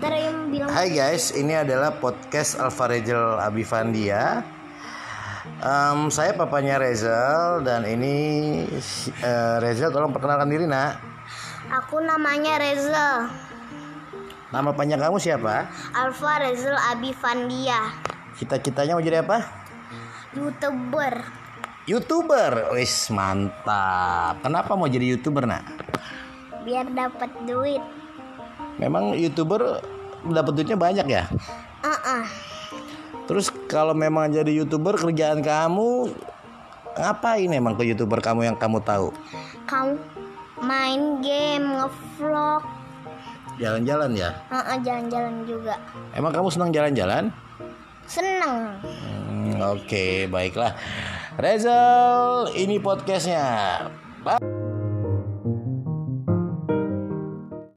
Bentar ya bilang. Hai guys, ini adalah podcast Alfa Rezal Abifandia. Em, saya papanya Rezal dan ini eh, Rezal tolong perkenalkan diri nak. Aku namanya Reza. Nama panjang kamu siapa? Alfa Rezal Abi Fandia. Cita-citanya mau jadi apa? YouTuber. YouTuber. Wis mantap. Kenapa mau jadi YouTuber nak? Biar dapat duit. Memang YouTuber dapat duitnya banyak ya? Uh-uh. Terus kalau memang jadi YouTuber kerjaan kamu ngapain emang ke YouTuber kamu yang kamu tahu? Kamu main game, ngevlog. Jalan-jalan ya? Uh-uh, jalan-jalan juga. Emang kamu senang jalan-jalan? Seneng. Hmm, Oke, baiklah. Rezal, ini podcastnya.